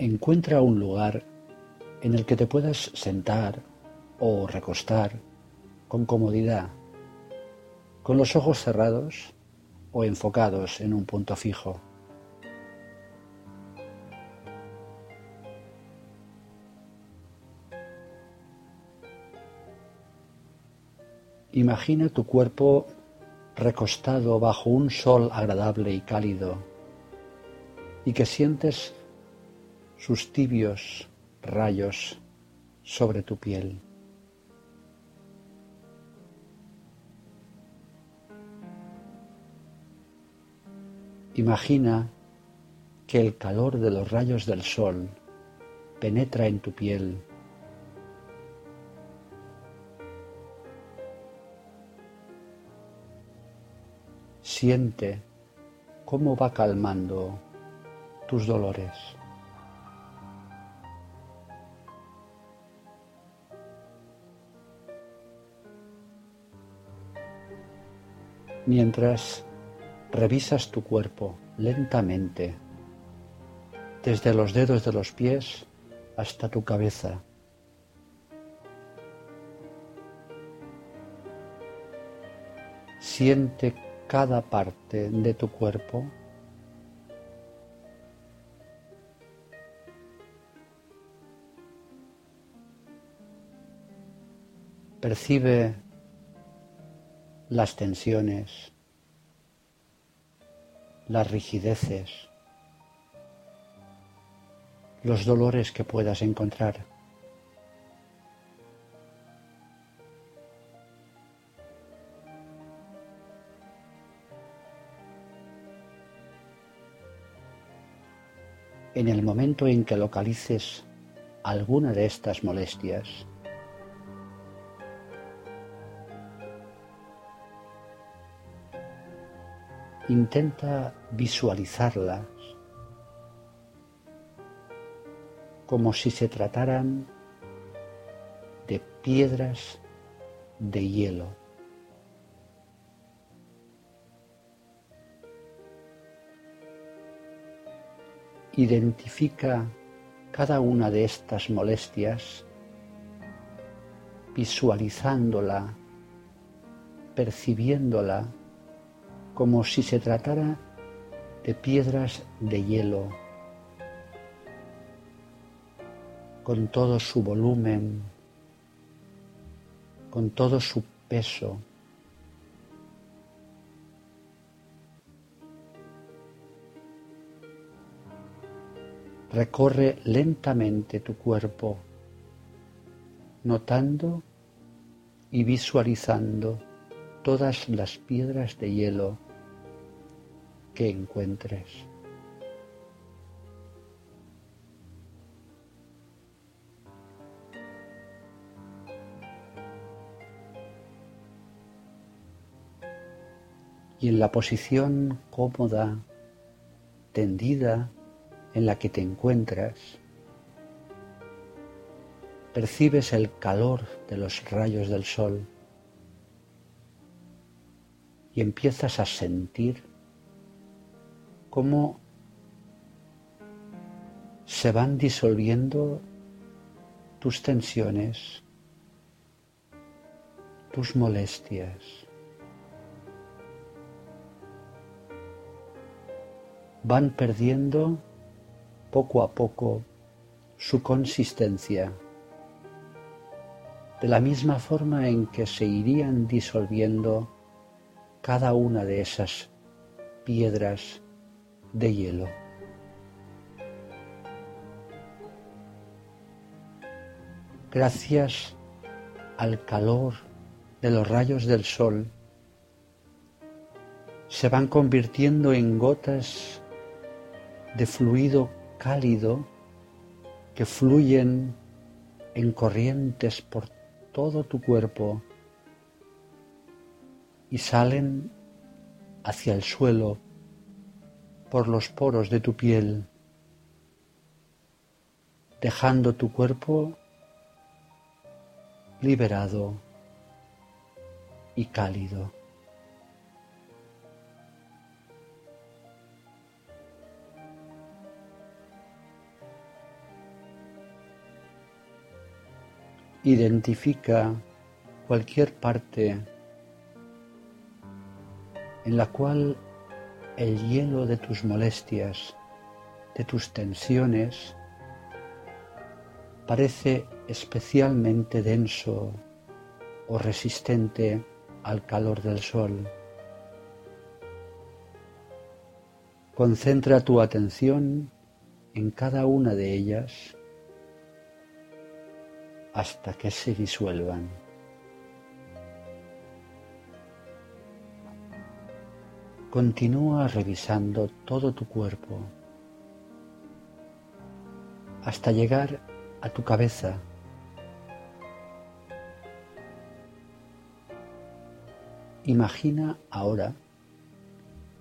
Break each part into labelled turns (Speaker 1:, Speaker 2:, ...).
Speaker 1: Encuentra un lugar en el que te puedas sentar o recostar con comodidad, con los ojos cerrados o enfocados en un punto fijo. Imagina tu cuerpo recostado bajo un sol agradable y cálido y que sientes sus tibios rayos sobre tu piel. Imagina que el calor de los rayos del sol penetra en tu piel Siente cómo va calmando tus dolores. Mientras revisas tu cuerpo lentamente, desde los dedos de los pies hasta tu cabeza. Siente cada parte de tu cuerpo. Percibe las tensiones, las rigideces, los dolores que puedas encontrar. en el momento en que localices alguna de estas molestias, intenta visualizarlas como si se trataran de piedras de hielo. Identifica cada una de estas molestias visualizándola, percibiéndola como si se tratara de piedras de hielo, con todo su volumen, con todo su peso. Recorre lentamente tu cuerpo, notando y visualizando todas las piedras de hielo que encuentres. Y en la posición cómoda, tendida, en la que te encuentras, percibes el calor de los rayos del sol y empiezas a sentir cómo se van disolviendo tus tensiones, tus molestias. Van perdiendo poco a poco su consistencia, de la misma forma en que se irían disolviendo cada una de esas piedras de hielo. Gracias al calor de los rayos del sol, se van convirtiendo en gotas de fluido cálido que fluyen en corrientes por todo tu cuerpo y salen hacia el suelo por los poros de tu piel, dejando tu cuerpo liberado y cálido. Identifica cualquier parte en la cual el hielo de tus molestias, de tus tensiones, parece especialmente denso o resistente al calor del sol. Concentra tu atención en cada una de ellas hasta que se disuelvan. Continúa revisando todo tu cuerpo hasta llegar a tu cabeza. Imagina ahora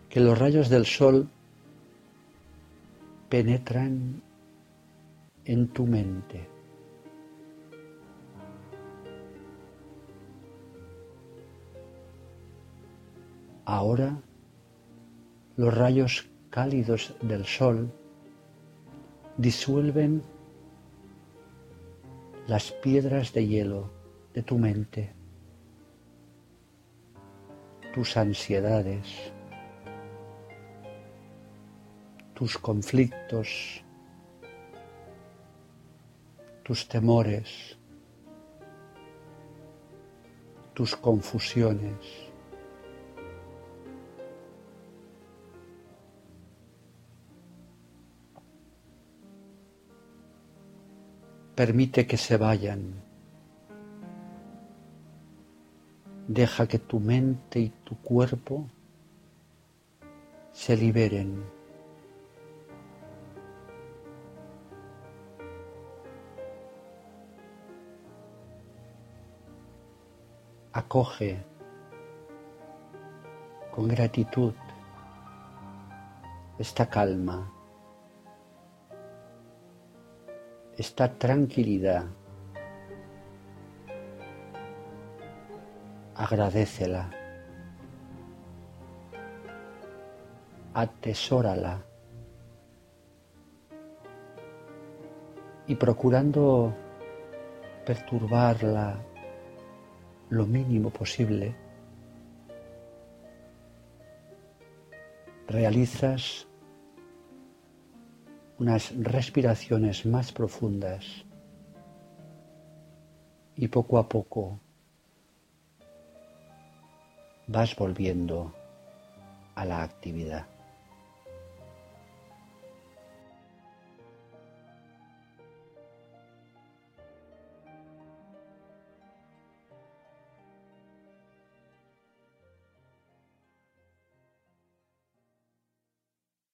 Speaker 1: que los rayos del sol penetran en tu mente. Ahora los rayos cálidos del sol disuelven las piedras de hielo de tu mente, tus ansiedades, tus conflictos, tus temores, tus confusiones. Permite que se vayan. Deja que tu mente y tu cuerpo se liberen. Acoge con gratitud esta calma. Esta tranquilidad. Agradecela. Atesórala. Y procurando perturbarla lo mínimo posible, realizas unas respiraciones más profundas y poco a poco vas volviendo a la actividad.